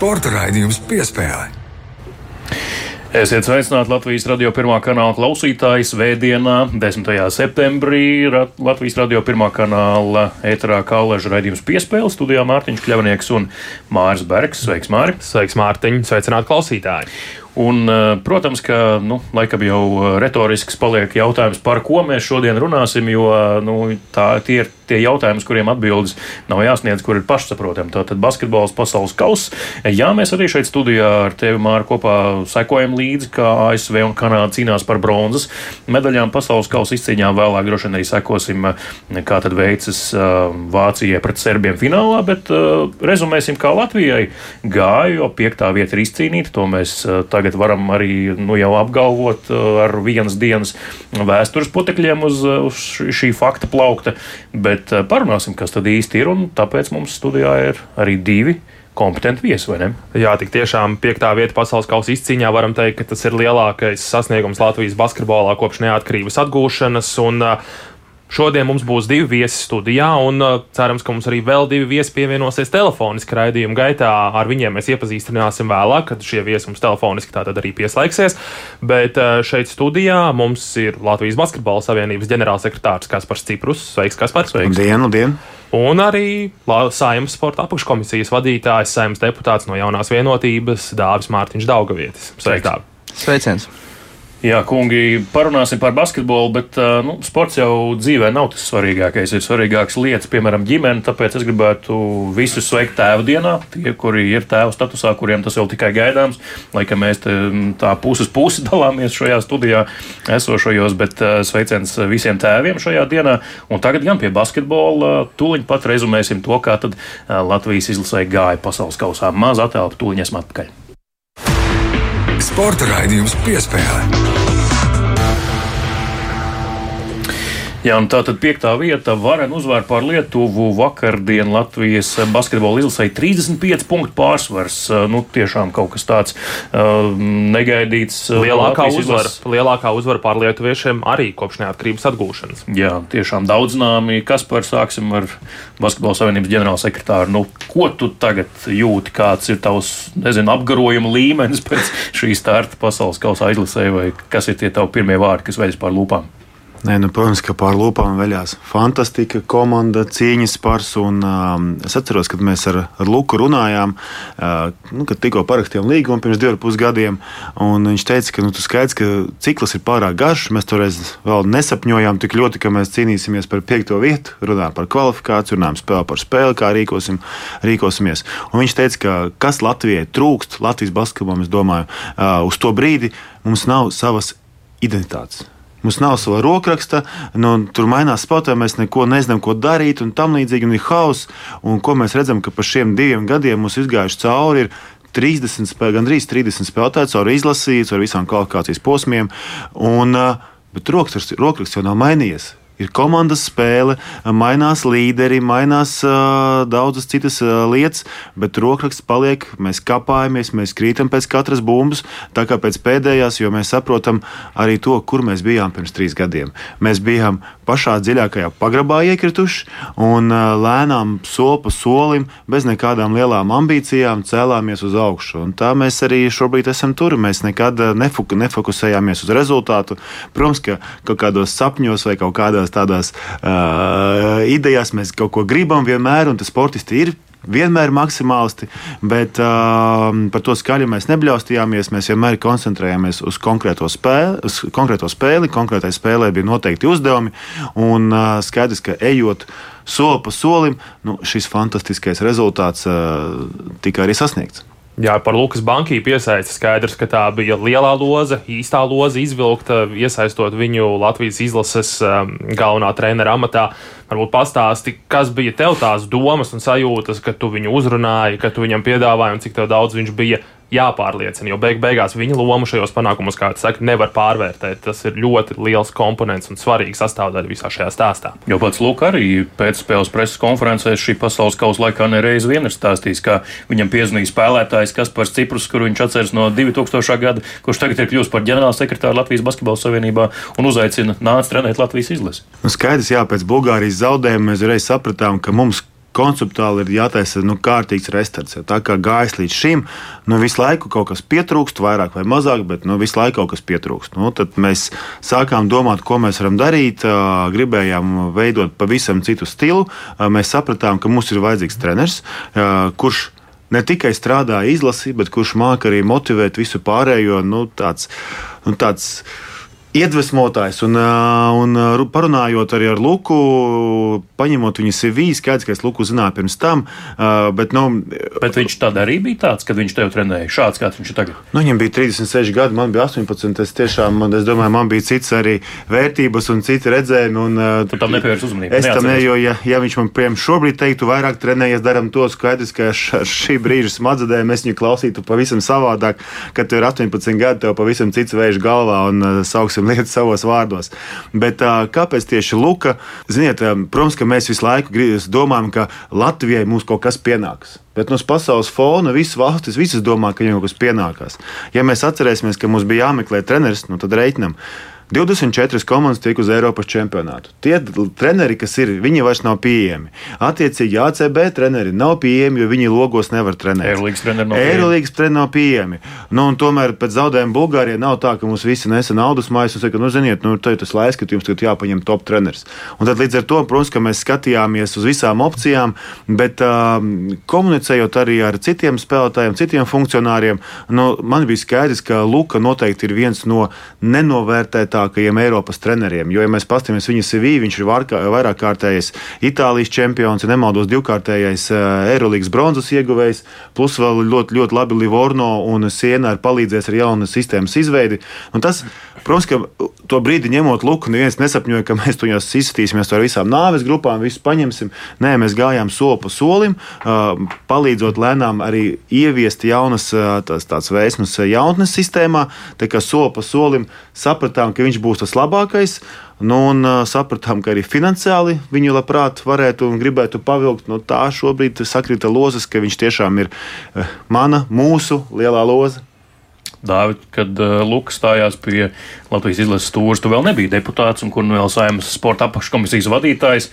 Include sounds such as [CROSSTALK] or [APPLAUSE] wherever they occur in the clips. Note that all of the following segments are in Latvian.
Sporta raidījums piespēlē. Esiet sveicināti Latvijas radio pirmā kanāla klausītāji. Svētdienā, 10. septembrī, Latvijas radio pirmā kanāla ēterā kāleža raidījums piespēle studijā Mārtiņš Kļavnieks un Māris Bergs. Sveiks, Māri! Sveiks, Mārtiņ! Sveicināti klausītāji! Un, eh, protams, ka nu, laikam jau eh, retorisks paliek jautājums, par ko mēs šodien runāsim, jo nu, tā, tie ir tie jautājumi, kuriem atbildes nav jāsniedz, kur ir pašsaprotami. Tātad basketbols pasaules kauss. Jā, mēs arī šeit studijā ar tevi Māru kopā sekojam līdzi, kā ASV un Kanāda cīnās par bronzas medaļām pasaules kausa izcīņā. Vēlāk droši vien arī sekosim, eh, kā tad veicas Vācijai pret Serbiem finālā, bet rezumēsim, kā Latvijai gāja, jo piektā vieta ir izcīnīta. To mēs tagad tagad varam arī nu, apgalvot uh, ar vienas dienas vēstures putekļiem uz, uh, uz šī fakta plaukta. Bet uh, parunāsim, kas tad īsti ir, un tāpēc mums studijā ir arī divi kompetenti viesi, vai ne? Jā, tik tiešām piektā vieta pasaules kausa izcīņā varam teikt, ka tas ir lielākais sasniegums Latvijas basketbolā kopš neatkarības atgūšanas. Un, uh, Šodien mums būs divi viesi studijā, un uh, cerams, ka mums arī vēl divi viesi pievienosies telefoniski raidījuma gaitā. Ar viņiem mēs iepazīstināsim vēlāk, kad šie viesi mums telefoniski tātad arī pieslēgsies. Bet uh, šeit studijā mums ir Latvijas Basketbola Savienības ģenerālsekretārs Kaspars Ciprus. Sveiks, Kaspars! Sveiks! Labdien, labdien! Un arī Saimnes sporta apakškomisijas vadītājs, saimnes deputāts no jaunās vienotības Dāvis Mārtiņš Daugavietis. Sveiks! Sveiks. Sveiciens! Jā, kungi, parunāsim par basketbolu, bet nu, sports jau dzīvē nav tas svarīgākais. Ir svarīgākas lietas, piemēram, ģimene. Tāpēc es gribētu visus sveikt tēva dienā. Tie, kuri ir tēva statusā, kuriem tas vēl tikai gaidāms, lai mēs te, tā puses pusi [LAUGHS] dalāmies šajā studijā esošajos, bet sveiciens visiem tēviem šajā dienā. Un tagad gan pie basketbola. Tūliņ pat rezumēsim to, kā Latvijas izlasē gāja pasaules kausā. Maz attēlu, tūliņ esmu atpakaļ. Sporta raidījums piespēlē. Jā, un tā tad piektā vieta varen uzvar pār Lietuvu vakardien Latvijas basketbola izlasē 35 punktu pārsvars. Nu, tiešām kaut kas tāds uh, negaidīts. Lielākā uzvara, lielākā uzvara pār lietuviešiem arī kopš neatkarības atgūšanas. Jā, tiešām daudz zināmi. Kas par sāksim ar basketbola savienības ģenerālsekretāru? Nu, ko tu tagad jūti? Kāds ir tavs, nezinu, apgarojuma līmenis [LAUGHS] pēc šī starta pasaules kausa izlasē, vai kas ir tie tavi pirmie vārdi, kas veļas pār lūpām? Nē, nu, protams, ka pār lūpām veļās fantastika, komanda, cīņas pars. Un, uh, es atceros, kad mēs ar, ar Luku runājām, uh, nu, kad tikko parakstījām līgumu pirms diviem pusgadiem. Viņš teica, ka nu, skaidrs, ka cikls ir pārāk garš. Mēs toreiz vēl nesapņojām tik ļoti, ka mēs cīnīsimies par piekto vietu, runājam par kvalifikāciju, runājam spēli par spēli, kā rīkosim, rīkosimies. Un viņš teica, ka kas Latvijai trūkst, Latvijas basketbolam, es domāju, uh, uz to brīdi mums nav savas identitātes Mums nav sava rokraksta, nu, tur mainās spēlētāji, mēs neko nezinām, ko darīt, un tam līdzīgi un ir hauss. Un ko mēs redzam, ka pa šiem diviem gadiem mums izgājuši cauri ir 30, gandrīz 30 spēlētāji, caur izlasījumu, ar visām kvalifikācijas posmiem. Un, bet rokraksts, rokraksts jau nav mainījies ir komandas spēle, mainās līderi, mainās uh, daudzas citas uh, lietas, bet rokraksts paliek, mēs kapājamies, mēs krītam pēc katras bumbas, tā kā pēc pēdējās, jo mēs saprotam arī to, kur mēs bijām pirms trīs gadiem. Mēs bijām pašā dziļākajā pagrabā iekrituši un uh, lēnām soli pa solim, bez nekādām lielām ambīcijām cēlāmies uz augšu. Un tā mēs arī šobrīd esam tur. Mēs nekad nefuk nefokusējāmies uz rezultātu. Protams, ka kaut kādos sapņos vai kaut kādās tādās uh, idejās mēs kaut ko gribam vienmēr, un tas sportisti ir vienmēr maksimālisti, bet uh, par to skaļi mēs nebļaustījāmies. Mēs vienmēr koncentrējāmies uz konkrēto spēli, uz konkrēto spēli. Konkrētai spēlē bija noteikti uzdevumi, un uh, skaidrs, ka ejot soli pa solim, nu, šis fantastiskais rezultāts uh, tika arī sasniegts. Jā, par Lukas Banku piesaisti skaidrs, ka tā bija lielā loza, īstā loza izvilkta, iesaistot viņu Latvijas izlases um, galvenā trenera amatā. Varbūt pastāsti, kas bija tev tās domas un sajūtas, kad tu viņu uzrunāji, kad tu viņam piedāvāji un cik daudz viņš bija jāpārliecina. Jo beig beigās viņa lomu šajos panākumos, kā jūs sakat, nevar pārvērtēt. Tas ir ļoti liels komponents un svarīgs sastāvdaļa visā šajā stāstā. Jo pats Lūk, arī pēcspēles preses konferencē šī pasaules kausa laikā nereiz vien ir stāstījis, ka viņam piezīmēja spēlētājs Kaspars Ciprus, kuru viņš atceras no 2000. gada, kurš tagad ir kļuvis par ģenerālsekretāru Latvijas Basketbalu Savienībā un uzaicina nāc trenēt Latvijas izlasi. Nu, skaidrs, jā, pēc Bulgārijas zaudējuma mēs reiz sapratām, ka mums konceptuāli ir jātaisa nu, kārtīgs restarts. Ja tā kā gājis līdz šim, nu, visu laiku kaut kas pietrūkst, vairāk vai mazāk, bet nu, visu laiku kaut kas pietrūkst. Nu, tad mēs sākām domāt, ko mēs varam darīt, gribējām veidot pavisam citu stilu. Mēs sapratām, ka mums ir vajadzīgs treneris, kurš ne tikai strādā izlasi, bet kurš māca arī motivēt visu pārējo. Nu, tāds, nu, tāds, iedvesmotājs. Un, un parunājot arī ar Luku, paņemot viņa CV, skaidrs, ka es Luku zināju pirms tam. Bet, nu, bet viņš tādā arī bija tāds, kad viņš tev trenēja. Šāds kāds viņš ir tagad. Nu, viņam bija 36 gadi, man bija 18. Es tiešām, man, es domāju, man bija cits arī vērtības un citi redzējumi. Un, tu tam nepievērs uzmanību. Es tam ne, jo, ja, ja viņš man piemēram šobrīd teiktu, vairāk trenējies, daram to skaidrs, ka ar šī brīža smadzenēm es viņu klausītu pavisam savādāk, kad tev ir 18 gadi, tev pavisam cits vējš galvā un sauksim teiksim, lietas savos vārdos. Bet kāpēc tieši Luka? Ziniet, protams, ka mēs visu laiku domājam, ka Latvijai mums kaut kas pienāks. Bet no pasaules fona visas valstis visas domā, ka viņiem kaut kas pienākās. Ja mēs atcerēsimies, ka mums bija jāmeklē treneris, nu tad reiķinam. 24 komandas tiek uz Eiropas čempionātu. Tie treneri, kas ir, viņi vairs nav pieejami. Attiecīgi, ACB treneri nav pieejami, jo viņi logos nevar trenēt. Eirolandes treneri nav pieejami. Treneri nav pieejami. Nu, tomēr pēc zaudējuma Bulgārijai nav tā, ka mums visi nesa naudas mājas un saka, nu, ziniet, nu, tas laiks, ka jums tagad jāpaņem top treneris. Un tad līdz ar to, protams, ka mēs skatījāmies uz visām opcijām, bet uh, komunicējot arī ar citiem spēlētājiem, citiem funkcionāriem, nu, man bija skaidrs, ka Luka noteikti ir viens no nenovērtētākajiem spēcīgākajiem Eiropas treneriem. Jo, ja mēs paskatāmies viņa CV, viņš ir vairāk kārtējis Itālijas čempions, ja nemaldos, divkārtējais eh, Eirolandes bronzas ieguvējs, plus vēl ļoti, ļoti labi Livorno un Siena ir palīdzējis ar jaunu sistēmas izveidi. Un tas, protams, ka to brīdi ņemot luku, neviens nesapņoja, ka mēs to izskatīsimies ar visām nāves grupām, visu paņemsim. Nē, mēs gājām soli pa solim, palīdzot lēnām arī ieviest jaunas tās, tās vēsmas jaunatnes sistēmā. Tā kā soli pa solim sapratām, ka viņš būs tas labākais. Nu, un uh, sapratām, ka arī finansiāli viņu labprāt varētu un gribētu pavilkt. Nu, tā šobrīd sakrita lozes, ka viņš tiešām ir uh, mana, mūsu lielā loza. Dāvid, kad uh, Lukas stājās pie Latvijas izlases stūres, tu vēl nebija deputāts un kur nu vēl saimnes sporta apakškomisijas vadītājs.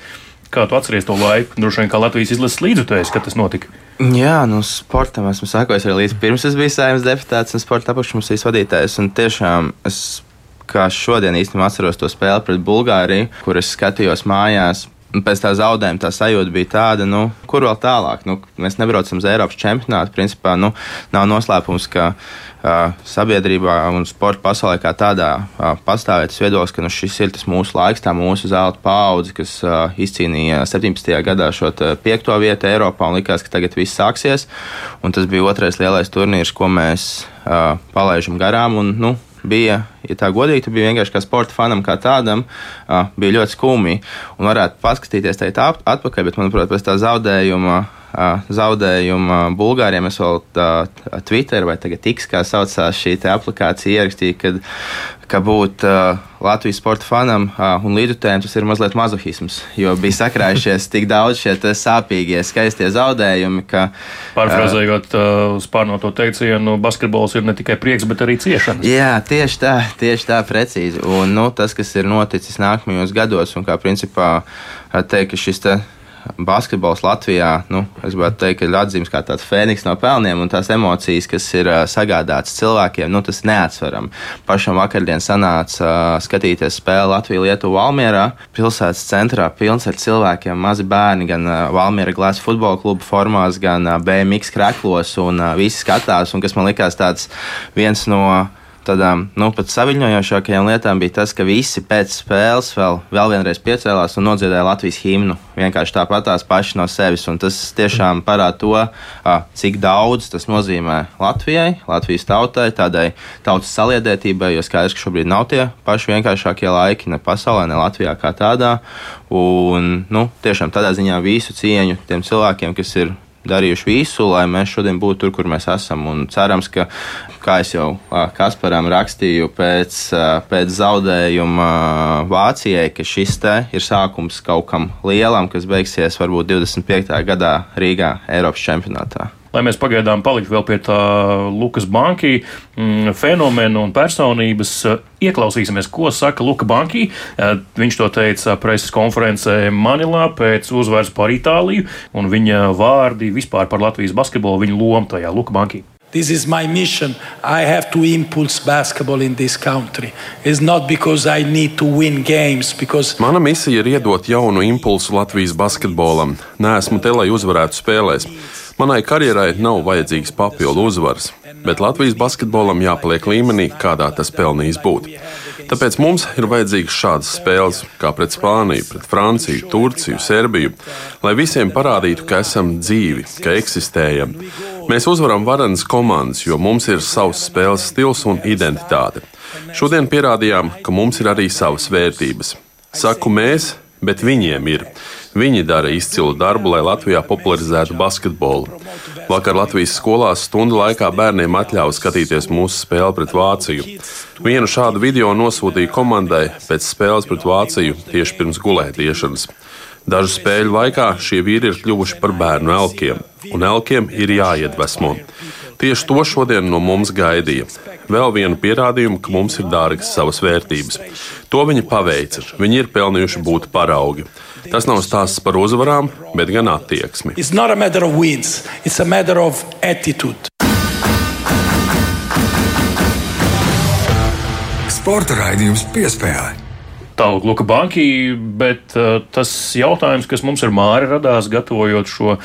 Kā tu atceries to laiku? Droši vien kā Latvijas izlases līdzutējs, kad tas notika. Jā, nu, sportam esmu sekojis arī līdz pirms es biju saimnes deputāts un sporta apakškomisijas vadītājs. Un tiešām es kā šodien īstenībā atceros to spēli pret Bulgāriju, kur es skatījos mājās. Pēc tā zaudējuma tā sajūta bija tāda, nu, kur vēl tālāk. Nu, mēs nebraucam uz Eiropas čempionātu. Principā nu, nav noslēpums, ka uh, sabiedrībā un sporta pasaulē kā tādā uh, pastāv tas viedoklis, ka nu, šis ir tas mūsu laiks, tā mūsu zelta paudze, kas uh, izcīnīja 17. gadā šo piekto vietu Eiropā un likās, ka tagad viss sāksies. Un tas bija otrais lielais turnīrs, ko mēs uh, palaidām garām. Un, nu, bija, ja tā godīgi, bija vienkārši kā sporta fanam, kā tādam, bija ļoti skumji. Un varētu paskatīties tajā atpakaļ, bet, manuprāt, pēc tā zaudējuma. Uh, zaudējuma Bulgārijam es vēl Twitter vai tagad X, kā saucās šī aplikācija, ierakstīju, kad ka būt uh, Latvijas sporta fanam uh, un līdzutējiem tas ir mazliet mazohisms, jo bija sakrājušies tik daudz šie sāpīgie, skaistie zaudējumi. Ka, Pārfrāzējot uh, uz pārnoto teicienu, basketbols ir ne tikai prieks, bet arī ciešana. Jā, tieši tā, tieši tā precīzi. Un nu, tas, kas ir noticis nākamajos gados, un kā principā teikt, ka šis te basketbols Latvijā, nu, es gribētu teikt, ir atzīmes kā tāds fēniks no pelniem, un tās emocijas, kas ir sagādātas cilvēkiem, nu, tas neatsveram. Pašam vakardien sanāca skatīties spēli Latviju-Lietuvu Valmierā, pilsētas centrā, pilns ar cilvēkiem, mazi bērni, gan Valmiera glāzes futbola kluba formās, gan BMX kreklos, un visi skatās, un kas man likās tāds viens no tādām nu, pat saviņojošākajām lietām bija tas, ka visi pēc spēles vēl, vēl vienreiz piecēlās un nodziedāja Latvijas himnu. Vienkārši tāpatās paši no sevis. Un tas tiešām parāda to, cik daudz tas nozīmē Latvijai, Latvijas tautai, tādai tautas saliedētībai, jo skaidrs, ka šobrīd nav tie paši vienkāršākie laiki ne pasaulē, ne Latvijā kā tādā. Un, nu, tiešām tādā ziņā visu cieņu tiem cilvēkiem, kas ir darījuši visu, lai mēs šodien būtu tur, kur mēs esam. Un cerams, ka, kā jau Kasparam rakstīju pēc, pēc zaudējuma Vācijai, ka šis te ir sākums kaut kam lielam, kas beigsies varbūt 25. gadā Rīgā Eiropas čempionātā. Lai mēs pagaidām paliktu vēl pie tā Lukas Banki mm, fenomena un personības. Ieklausīsimies, ko saka Luka Banki. Viņš to teica preses konferencē Manilā pēc uzvaras par Itāliju, un viņa vārdi vispār par Latvijas basketbolu, viņa lomu tajā Luka Banki. This is my mission. I have to impulse basketball in this country. It's not because I need to win games. Because... Mana misija ir iedot jaunu impulsu Latvijas basketbolam. Nē, esmu te, lai uzvarētu spēlēs. Manai karjerai nav vajadzīgs papildu uzvaras, bet Latvijas basketbolam jāpaliek līmenī, kādā tas pelnījis būt. Tāpēc mums ir vajadzīgas šādas spēles, kā pret Spāniju, pret Franciju, Turciju, Serbiju, lai visiem parādītu, ka esam dzīvi, ka eksistējam. Mēs uzvaram varenas komandas, jo mums ir savs spēles stils un identitāte. Šodien pierādījām, ka mums ir arī savas vērtības. Saku mēs, bet viņiem ir. Viņi dara izcilu darbu, lai Latvijā popularizētu basketbolu. Vakar Latvijas skolās stundu laikā bērniem atļāva skatīties mūsu spēli pret Vāciju. Vienu šādu video nosūtīja komandai pēc spēles pret Vāciju tieši pirms gulētiešanas. Dažu spēļu laikā šie vīri ir kļuvuši par bērnu elkiem, un elkiem ir jāiedvesmo. Tieši to šodien no mums gaidīja. Vēl vienu pierādījumu, ka mums ir dārgas savas vērtības. To viņi paveica. Viņi ir pelnījuši būt paraugi. Tas nav stāsts par uzvarām, bet gan attieksmi. Sporta raidījums piespēlē. Tālāk, Luka Banki, bet uh, tas jautājums, kas mums ar Māri radās, gatavojot šo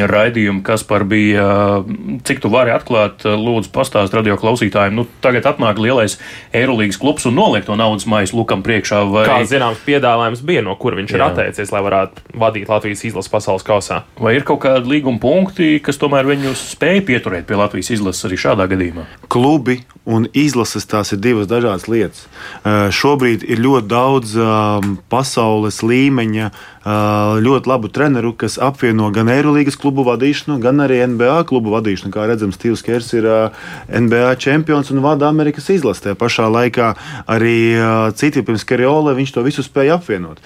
raidījumu, kas par bija, uh, cik tu vari atklāt, uh, lūdzu, pastāst radio klausītājiem. Nu, tagad atnāk lielais Eirolandes klubs un noliek to naudas maisu Lukam priekšā. Vai... Kā zināms, piedāvājums bija, no kur viņš Jā. ir atteicies, lai varētu vadīt Latvijas izlases pasaules kausā. Vai ir kaut kādi līguma punkti, kas tomēr viņus spēja pieturēt pie Latvijas izlases arī šādā gadījumā? Klubi un izlases tās ir divas dažādas lietas. Uh, šobrīd ir ļoti daudz um, pasaules līmeņa ļoti labu treneru, kas apvieno gan Eirolandes klubu vadīšanu, gan arī NBA klubu vadīšanu. Kā redzams, Stīvs Kers ir uh, NBA čempions un vada Amerikas izlases. Tajā pašā laikā arī uh, citi pirms Kariola viņš to visu spēja apvienot.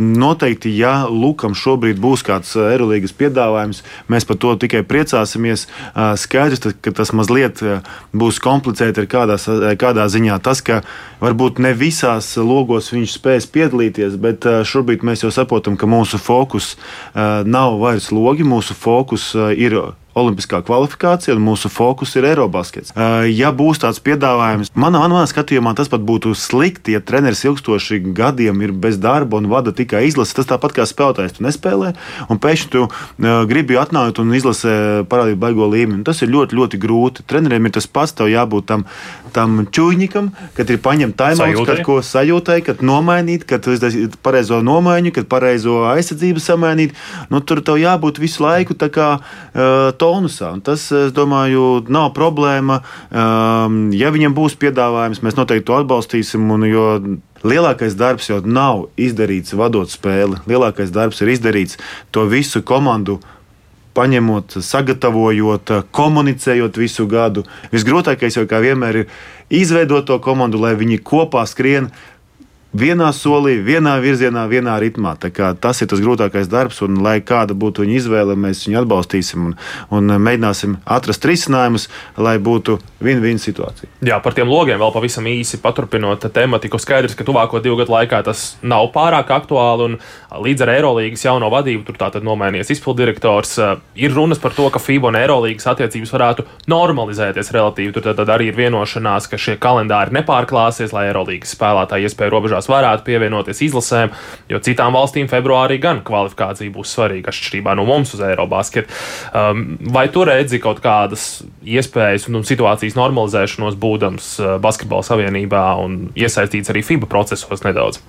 Noteikti, ja Lukam šobrīd būs kāds Eirolandes piedāvājums, mēs par to tikai priecāsimies. Skaidrs, ka tas mazliet būs komplicēti ir kādā, kādā ziņā tas, ka varbūt ne visās logos viņš spēs piedalīties, bet šobrīd mēs jau saprotam, ka mūsu fokus nav vairs logi, mūsu fokus ir olimpiskā kvalifikācija, un mūsu fokus ir Eirobaskets. Ja būs tāds piedāvājums, manā, manā skatījumā tas pat būtu slikti, ja treneris ilgstoši gadiem ir bez darba un vada tikai izlasi. Tas tāpat kā spēlētājs, tu nespēlē, un pēkšņi tu gribi atnākt un izlasē parādīt baigo līmeni. Tas ir ļoti, ļoti grūti. Treneriem ir tas pats, tev jābūt tam, tam čūņikam, kad ir paņemt taimauts, kad ko sajūtai, kad nomainīt, kad izdarīt pareizo nomaiņu, kad pareizo aizsardzību samainīt. Nu, tur tev jābūt visu laiku tā kā uh, tonusā. Un tas, es domāju, nav problēma. Um, ja viņam būs piedāvājums, mēs noteikti to atbalstīsim. Un, jo lielākais darbs jau nav izdarīts vadot spēli. Lielākais darbs ir izdarīts to visu komandu paņemot, sagatavojot, komunicējot visu gadu. Visgrūtākais jau kā vienmēr ir izveidot to komandu, lai viņi kopā skrien vienā solī, vienā virzienā, vienā ritmā. Tas ir tas grūtākais darbs, un lai kāda būtu viņa izvēle, mēs viņu atbalstīsim un, un mēģināsim atrast risinājumus, lai būtu win-win situācija. Jā, par tiem logiem vēl pavisam īsi paturpinot tematiku. Skaidrs, ka tuvāko divu gadu laikā tas nav pārāk aktuāli, un līdz ar Eirolandes jauno vadību tur tātad nomainījies izpildirektors. Ir runas par to, ka FIBA un Eirolandes attiecības varētu normalizēties relatīvi. Tur tad arī ir vienošanās, ka šie kalendāri nepārklāsies, lai Eirolandes spēlētāji iespēju robežā beigās varētu pievienoties izlasēm, jo citām valstīm februārī gan kvalifikācija būs svarīga atšķirībā no mums uz Eirobasketu. Um, vai tu redzi kaut kādas iespējas un situācijas normalizēšanos, būdams uh, Basketbola savienībā un iesaistīts arī FIBA procesos nedaudz?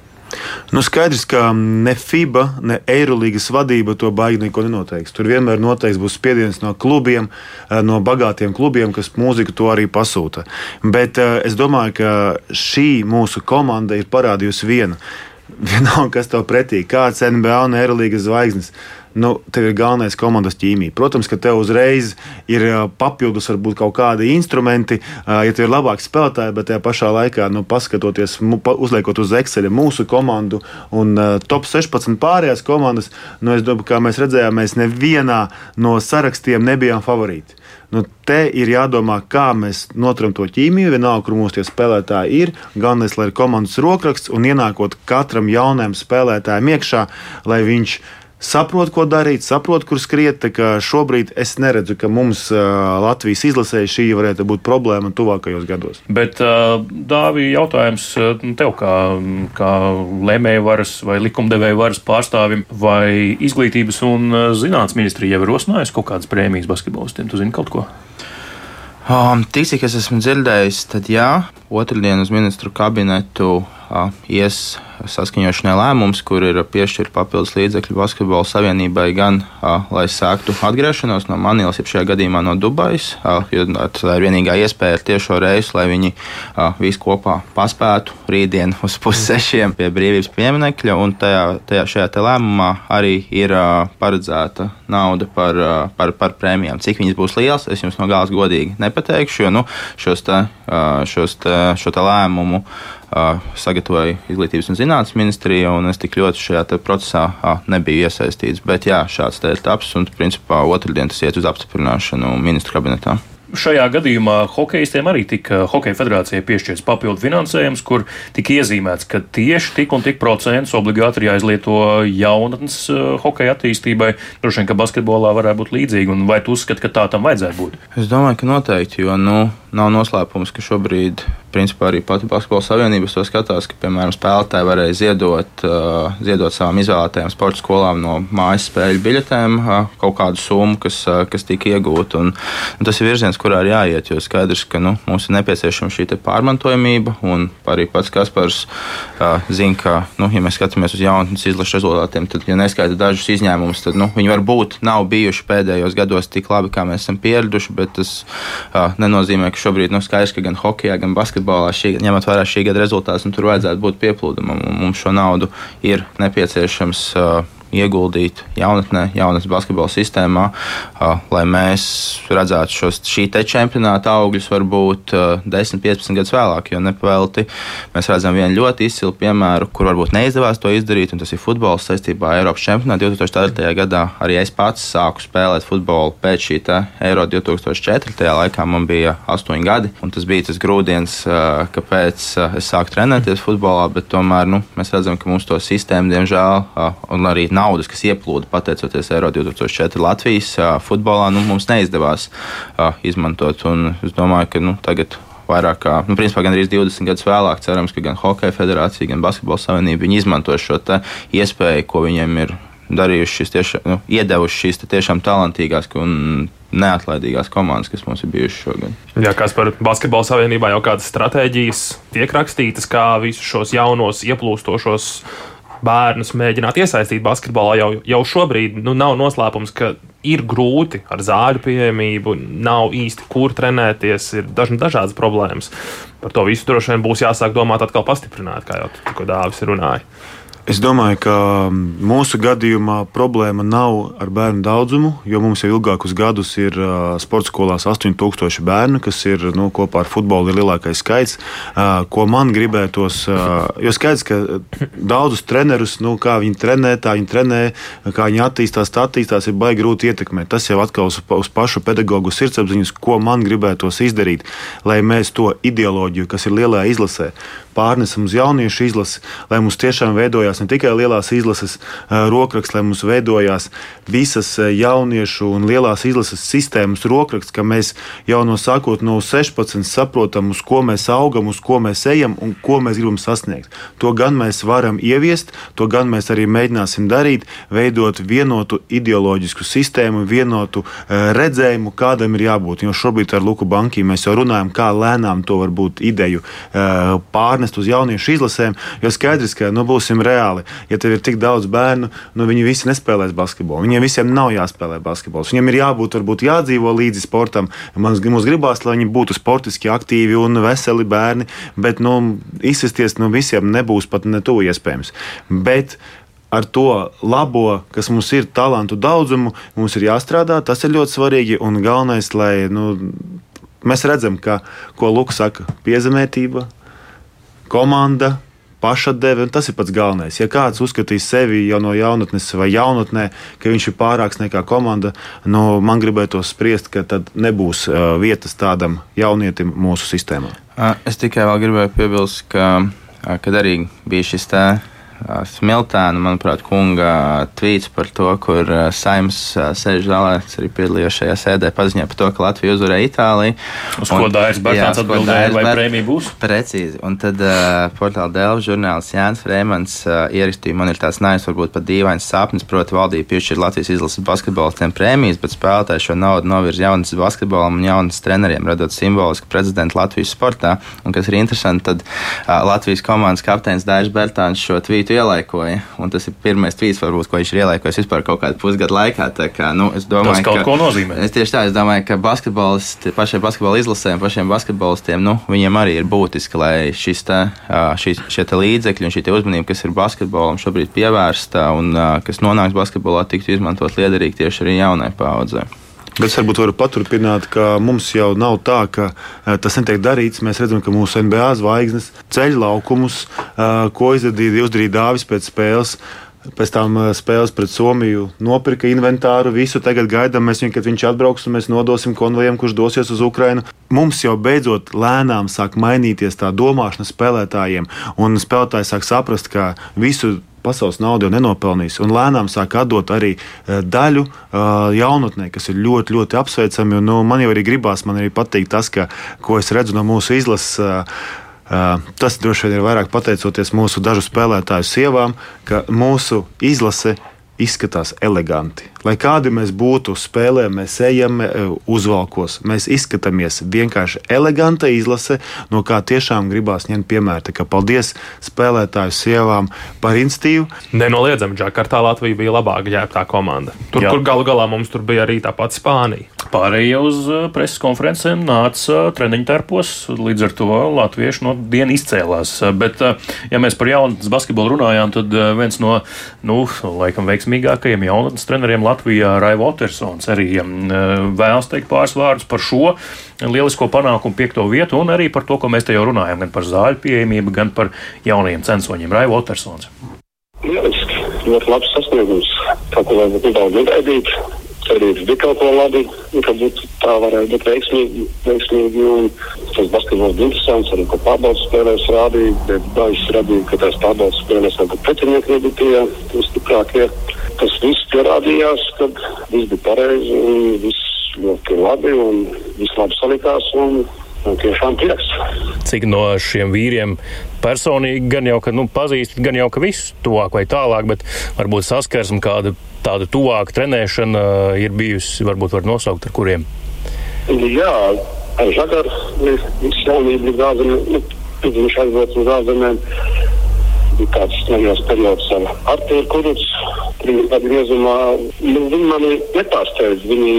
Nu, skaidrs, ka ne FIBA, ne Eirolandes vadība to baigi neko nenoteiks. Tur vienmēr noteikti būs spiediens no klubiem, uh, no bagātiem klubiem, kas mūziku to arī pasūta. Bet uh, es domāju, ka šī mūsu komanda ir parādījusi vienu. [LAUGHS] Vienalga, kas tev pretī, kāds NBA un Eirolandes zvaigznes nu, tev ir galvenais komandas ķīmija. Protams, ka tev uzreiz ir papildus varbūt kaut kādi instrumenti, ja tev ir labāki spēlētāji, bet tajā pašā laikā, nu, paskatoties, uzliekot uz Excel mūsu komandu un top 16 pārējās komandas, nu, es domāju, kā mēs redzējām, mēs nevienā no sarakstiem nebijām favorīti. Nu, te ir jādomā, kā mēs noturam to ķīmiju. Vienalga, kur mūsu spēlētāji ir. Galvenais, lai ir komandas rokraksts un ienākot katram jaunajam spēlētājam iekšā, lai viņš ir saprot, ko darīt, saprot, kur skriet. Šobrīd es neredzu, ka mums Latvijas izlasē šī varētu būt problēma tuvākajos gados. Bet, Dāvija, jautājums tev, kā, kā lēmēju varas vai likumdevēju varas pārstāvim, vai izglītības un zinātnes ministrija jau ir rosinājusi kaut kādas prēmijas basketbolistiem? Tu zini kaut ko? Um, tik cik es esmu dzirdējis, tad jā, otrdien uz ministru kabinetu uh, ies saskaņošanai lēmums, kur ir piešķirta papildus līdzekļu basketbola savienībai gan, lai sāktu atgriešanos no Manilas, jeb šajā gadījumā no Dubajas, jo tā ir vienīgā iespēja ar tiešo reisu, lai viņi visi kopā paspētu rītdien uz pussešiem pie brīvības pieminekļa, un tajā, tajā šajā lēmumā arī ir paredzēta nauda par, par, par prēmijām. Cik viņas būs lielas, es jums no gala godīgi nepateikšu, jo nu, šos te, šos te, šo te lēmumu sagatavoja Izglītības un zinātnes ministrija, un es tik ļoti šajā procesā nebiju iesaistīts. Bet jā, šāds te ir taps, un principā otrdien tas iet uz apstiprināšanu ministru kabinetā. Šajā gadījumā hokeistiem arī tika Hokeja federācijai piešķirts papildu finansējums, kur tika iezīmēts, ka tieši tik un tik procents obligāti ir jāizlieto jaunatnes hokeja attīstībai. Droši vien, ka basketbolā varētu būt līdzīgi, un vai tu uzskati, ka tā tam vajadzētu būt? Es domāju, ka noteikti, jo nu, nav noslēpums, ka šobrīd principā arī pati Basketbola Savienība to skatās, ka, piemēram, spēlētāji varēja ziedot, uh, ziedot savām izvēlētajām sporta skolām no mājas spēļu biļetēm uh, kaut kādu summu, kas, uh, kas tika iegūta. Un, un tas ir virziens, kurā ir jāiet, jo skaidrs, ka nu, mums ir nepieciešama šī pārmantojamība. Un arī pats Kaspars uh, zina, ka, nu, ja mēs skatāmies uz jaunatnes izlašu rezultātiem, tad, ja neskaita dažus izņēmumus, tad nu, viņi varbūt nav bijuši pēdējos gados tik labi, kā mēs esam pieraduši, bet tas uh, nenozīmē, ka šobrīd nu, skaidrs, ka gan hokeja, gan basketbolā basketbolā, šī, ņemot vērā šī gada rezultātus, tur vajadzētu būt pieplūdumam. Mums šo naudu ir nepieciešams. Uh, ieguldīt jaunatnē, jaunatnes basketbola sistēmā, lai mēs redzētu šos šī te čempionāta augļus varbūt 10, 15 gadus vēlāk. Jo nepavēlti mēs redzam vienu ļoti izcilu piemēru, kur varbūt neizdevās to izdarīt, un tas ir futbols saistībā ar Eiropas čempionātu 2004. gadā. Arī es pats sāku spēlēt futbolu pēc šī Eiro 2004. laikā man bija 8 gadi, un tas bija tas grūdienis, kāpēc es sāku trenēties futbolā, bet tomēr nu, mēs redzam, ka mūsu to sistēmu, diemžēl, un arī nav naudas, kas ieplūda pateicoties Eiro 2004 Latvijas futbolā, nu, mums neizdevās izmantot. Un es domāju, ka nu, tagad vairāk kā, nu, principā, gan arī 20 gadus vēlāk, cerams, ka gan Hokeja federācija, gan Basketbola savienība izmanto šo iespēju, ko viņiem ir darījuši, tieši, nu, iedevuši šīs tiešām talantīgās un neatlaidīgās komandas, kas mums ir bijušas šogad. Jā, kas par basketbola savienībā jau kādas stratēģijas tiek rakstītas, kā visus šos jaunos, ieplūstošos bērnus mēģināt iesaistīt basketbolā. Jau, jau šobrīd nu, nav noslēpums, ka ir grūti ar zāļu pieejamību, nav īsti kur trenēties, ir daž, dažādas problēmas. Par to visu droši vien būs jāsāk domāt atkal pastiprināt, kā jau tikko Dāvis runāja. Es domāju, ka mūsu gadījumā problēma nav ar bērnu daudzumu, jo mums jau ilgākus gadus ir sporta skolās 8000 bērnu, kas ir nu, kopā ar futbolu ir lielākais skaits. Ko man gribētos, jo skaidrs, ka daudzus trenerus, nu, kā viņi trenē, tā viņi trenē, kā viņi attīstās, tā attīstās, ir baigi grūti ietekmēt. Tas jau atkal uz, uz pašu pedagoģu sirdsapziņas, ko man gribētos izdarīt, lai mēs to ideoloģiju, kas ir lielajā izlasē, pārnesam uz jauniešu izlasi, lai mums tiešām veidojās ne tikai lielās izlases rokraksts, lai mums veidojās visas jauniešu un lielās izlases sistēmas rokraksts, ka mēs jau no sākot no 16 saprotam, uz ko mēs augam, uz ko mēs ejam un ko mēs gribam sasniegt. To gan mēs varam ieviest, to gan mēs arī mēģināsim darīt, veidot vienotu ideoloģisku sistēmu, vienotu redzējumu, kādam ir jābūt. Jo šobrīd ar Luku Banku mēs jau runājam, kā lēnām to varbūt ideju pārnest pārnest uz jauniešu izlasēm. Jo skaidrs, ka nu, būsim reāli. Ja tev ir tik daudz bērnu, nu, viņi visi nespēlēs basketbolu. Viņiem visiem nav jāspēlē basketbols. Viņiem ir jābūt, varbūt jādzīvo līdzi sportam. Mums, mums gribās, lai viņi būtu sportiski aktīvi un veseli bērni, bet nu, izsisties no nu, visiem nebūs pat ne tuvu iespējams. Bet ar to labo, kas mums ir, talantu daudzumu, mums ir jāstrādā. Tas ir ļoti svarīgi. Un galvenais, lai nu, mēs redzam, ka, ko Luka saka, piezemētība, komanda. Pašatdeve, tas ir pats galvenais. Ja kāds uzskatīs sevi jau no jaunatnes vai jaunatnē, ka viņš ir pārāks nekā komanda, nu, man gribētos spriest, ka tad nebūs uh, vietas tādam jaunietim mūsu sistēmā. Es tikai vēl gribēju piebilst, ka, kad arī bija šis tā Smiltēna, manuprāt, kunga tvīts par to, kur Saims sēž zālē, arī piedalījās šajā sēdē, paziņoja par to, ka Latvija uzvarēja Itāliju. Uz un, ko Dairis Bērtāns atbildēja, vai prēmija būs? Precīzi. Un tad uh, portāla Dēlva žurnālists Jānis Frēmans uh, ierakstīja, man ir tāds nais, varbūt pat dīvains sapnis, proti valdība piešķir Latvijas izlases basketbolistiem prēmijas, bet spēlētāji šo naudu novirz jaunas basketbolam un jaunas treneriem, radot simbolisku prezidentu Latvijas sportā. Un kas ir interesanti, tad uh, Latvijas komandas kapteinis Dairis Bērtāns šo tvītu tvītu ielaikoja. Tas ir pirmais tvīts, varbūt, ko viņš ir ielaikojis vispār kaut kādu pusgadu laikā. Kā, nu, domāju, Tas kaut ka, ko nozīmē. Es tieši tā, es domāju, ka basketbolisti, pašiem basketbola izlasēm, pašiem basketbolistiem, nu, viņiem arī ir būtiski, lai šis tā, šis, šie līdzekļi un šī uzmanība, kas ir basketbolam šobrīd pievērsta un kas nonāks basketbolā, tiktu izmantot liederīgi tieši arī jaunai paudzei. Bet es varbūt varu paturpināt, ka mums jau nav tā, ka uh, tas netiek darīts. Mēs redzam, ka mūsu NBA zvaigznes ceļ laukumus, uh, ko izdarīja, izdarīja Dāvis pēc spēles. Pēc tam spēles pret Somiju nopirka inventāru, visu tagad gaidām, mēs viņu, kad viņš atbrauks un mēs nodosim konvojam, kurš dosies uz Ukrajinu. Mums jau beidzot lēnām sāk mainīties tā domāšana spēlētājiem, un spēlētāji sāk saprast, ka visu pasaules naudu jau nenopelnījis. Un lēnām sāk atdot arī eh, daļu eh, jaunatnē, kas ir ļoti, ļoti apsveicami. Un, nu, man jau arī gribās, man arī patīk tas, ka, ko es redzu no mūsu izlases. Eh, tas droši vien ir vairāk pateicoties mūsu dažu spēlētāju sievām, ka mūsu izlase izskatās eleganti. Lai kādi mēs būtu spēlē, mēs ejam e, uzvalkos, mēs izskatāmies vienkārši eleganta izlase, no kā tiešām gribās ņemt piemēru. Tā kā paldies spēlētāju sievām par institīvu. Nenoliedzami, Džakartā Latvija bija labāka ģērbtā komanda. Tur, Jā. kur galu galā mums tur bija arī tā pati Spānija. Pārējie uz e, preses konferencēm nāca treniņu tērpos, līdz ar to latvieši no dienas izcēlās. Bet, e, ja mēs par jaunatnes basketbolu runājām, tad viens no, nu, laikam, veiksmīgākajiem jaunatnes treneriem Latvijā Raivo Otersons arī um, vēlas teikt pāris vārdus par šo lielisko panākumu piekto vietu un arī par to, ko mēs te jau runājam, gan par zāļu pieejamību, gan par jaunajiem censoņiem. Raivo Otersons. Lieliski, ļoti labs sasniegums. Kaut ko vajag nedaudz negaidīt. Cerības bija kaut ko labi, ka būtu tā varētu būt veiksmīgi. veiksmīgi un tas basketbols bija interesants, arī ko pārbaudas spēlēs rādīja, bet dažs radīja, ka tās pārbaudas spēlēs varbūt pretinieki nebija tie, stiprākie tas viss pierādījās, ka viss bija pareizi un viss ļoti labi un viss labi salikās. Un, un tiešām prieks. Cik no šiem vīriem personīgi gan jau, ka nu, pazīstat, gan jau, ka viss tuvāk vai tālāk, bet varbūt saskarsme kāda tāda tuvāka trenēšana ir bijusi, varbūt var nosaukt ar kuriem? Jā, ar Žagaru viss jaunība bija gāzemē, nu, viņš aizbrauca uz ārzemēm tāds neliels periods ar Artūru Kurucu. Trīs gadu griezumā nu, viņi mani nepārsteidz. Viņi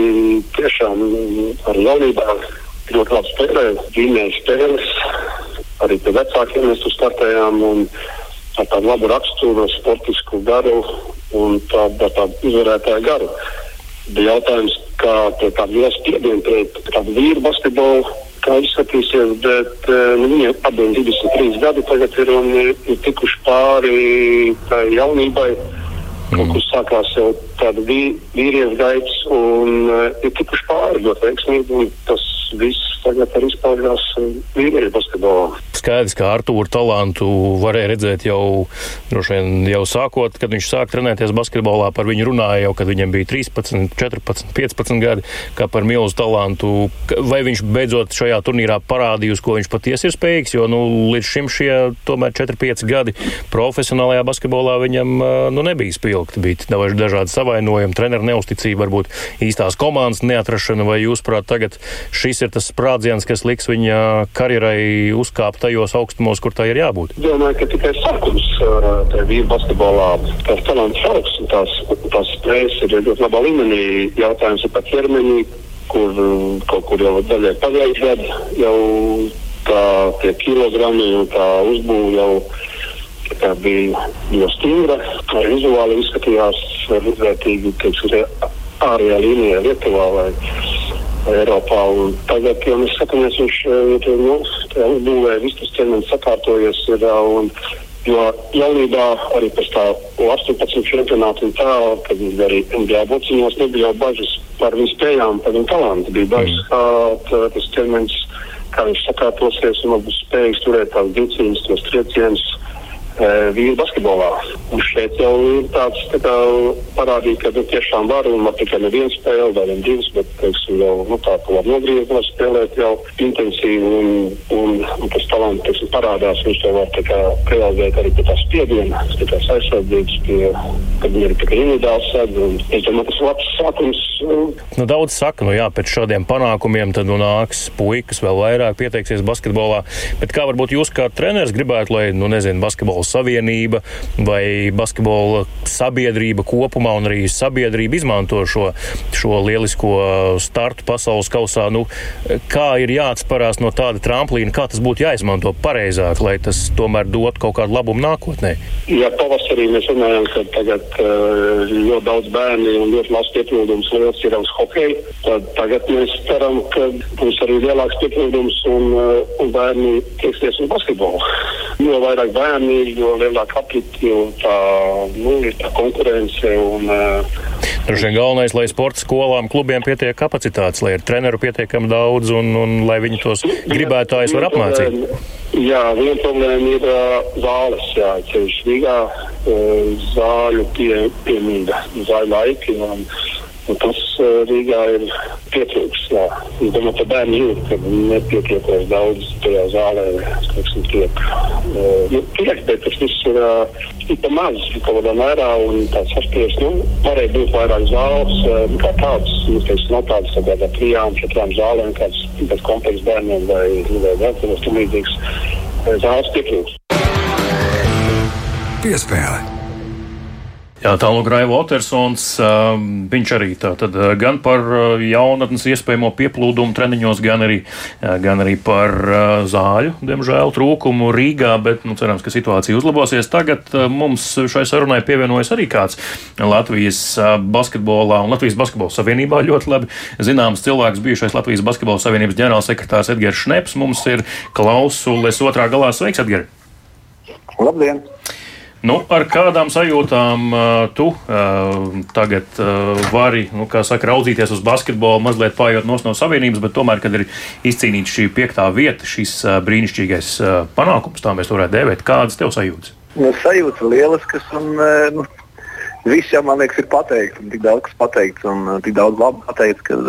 tiešām ar jaunībā ļoti labi spēlē, ģimēja spēles. Arī pie vecākiem mēs tur startējām un ar tādu labu raksturu, sportisku garu un tādu, tādu izvarētāju garu. Bija jautājums, kā tādu lielu spiedienu pret tādu vīru basketbolu kā izskatīsies, bet eh, nu, viņiem abiem 23 gadi tagad ir un ir, tikuši pāri tai jaunībai. Mm. Kur sākās jau tāda vī, vīriešu gaits, un uh, ir tikuši pāri ļoti veiksmīgi. Tas viss tagad arī izpaužās uh, vīriešu basketbolā skaidrs, ka Artūra talantu varēja redzēt jau, vien, jau sākot, kad viņš sāk trenēties basketbolā. Par viņu runāja jau, kad viņam bija 13, 14, 15 gadi, kā par milzu talantu. Vai viņš beidzot šajā turnīrā parādīja, uz ko viņš patiesi ir spējīgs, jo nu, līdz šim šie tomēr 4-5 gadi profesionālajā basketbolā viņam nu, nebija spilgti. Bija dažādi savainojumi, treneru neusticība, varbūt īstās komandas neatrašana, vai jūs prāt tagad šis ir tas sprādziens, kas liks viņa karjerai uzkāpt tajos augstumos, kur tā ir jābūt? Domāju, ka tikai sākums tajā vīru basketbolā, tās talants augs un tās, tās spējas ir ļoti labā līmenī. Jautājums ir par ķermeni, kur kaut kur jau daļai pagājušajā gadā jau tā tie kilogrami un tā uzbūve jau kā, bija, bija stingra, vizuāli izskatījās līdzvērtīgi, teiksim, ārējā līnijā Lietuvā vai Eiropā. Un tagad, ja mēs skatāmies, viņš ir nu, uzbūvēja visu tas ķermenis sakārtojies. Ir, un, Jo jaunībā arī pēc tā 18 čempionāta un tā, kad viņš arī NBA bociņos nebija jau bažas par viņu spējām, par viņu talantu. Bija bažas, kā tā, tas ķermenis, kā viņš sakārtosies un būs spējīgs turēt tās dicīnas, tos triecienus vīru basketbolā. Un šeit jau ir tāds tā kā, parādīt, ka nu, tiešām var un var tikai nevienu spēli, vai vien divas, bet teiksim, jau nu, tā kā nogriezt, var spēlēt jau intensīvi un, un, un tas talants teiksim, parādās. Viņš to var realizēt arī pie tā spiediena, pie tās aizsardzības, pie, kad viņi ir tikai individuāls sēd. Es domāju, tas ir labs sākums. Nu, daudz saka, nu jā, pēc šādiem panākumiem tad nu, nāks puikas vēl vairāk pieteiksies basketbolā. Bet kā varbūt jūs kā treneris gribētu, lai, nu nezinu, basketbols savienība vai basketbola sabiedrība kopumā un arī sabiedrība izmanto šo, šo lielisko startu pasaules kausā. Nu, kā ir jāatsparās no tāda tramplīna, kā tas būtu jāizmanto pareizāk, lai tas tomēr dot kaut kādu labumu nākotnē? Jā, pavasarī mēs runājam, ka tagad uh, ļoti daudz bērni un ļoti labs piepildījums liels ir uz hokeju. Tad tagad mēs ceram, ka būs arī lielāks piepildījums un, uh, un bērni tieksies uz basketbolu. Jo vairāk bērni, jo lielāka apliti un tā, nu, ir tā konkurence. Un, Droši vien galvenais, lai sporta skolām, klubiem pietiek kapacitātes, lai ir treneru pietiekami daudz un, un lai viņi tos gribētājus var apmācīt. Jā, viena problēma ir uh, zāles, jā, ceļš Rīgā, uh, zāļu pie, piemīga, zāļu laiki. Un, Un tas uh, Rīgā ir pietrūks. Jā. Es domāju, ka bērni jūt, ka nepietiekoši daudz tajā zālē teiksim, tiek. Uh, nu, tiek, bet tas viss ir uh, pa maz, kaut kādā mērā, tāds saspies, nu, varēja būt vairāk zāles, uh, kā tāds, nu, teiksim, nav tādas tā kā trijām, četrām zālēm, kāds, kāds komplekss bērniem vai, vai vēl kādas tam līdzīgas zāles pietrūks. Piespēle. Jā, tālāk Raivo Otersons, viņš arī tātad gan par jaunatnes iespējamo pieplūdumu treniņos, gan arī, gan arī par zāļu, diemžēl, trūkumu Rīgā, bet, nu, cerams, ka situācija uzlabosies. Tagad mums šai sarunai pievienojas arī kāds Latvijas basketbolā un Latvijas basketbola savienībā ļoti labi zināms cilvēks, bijušais Latvijas basketbola savienības ģenerālsekretārs Edgars Šneps. Mums ir klausules otrā galā. Sveiks, Edgars! Labdien! Nu, ar kādām sajūtām uh, tu uh, tagad uh, vari nu, saka, raudzīties uz basketbolu, mazliet pājot no savienības, bet tomēr, kad ir izcīnīta šī piektā vieta, šis uh, brīnišķīgais uh, panākums, tā mēs varētu dēvēt, kādas tev sajūtas? Nu, sajūtas lieliskas un nu, viss jau man liekas ir pateikts, tik daudz kas pateikts, un tik daudz labi pateikts ka,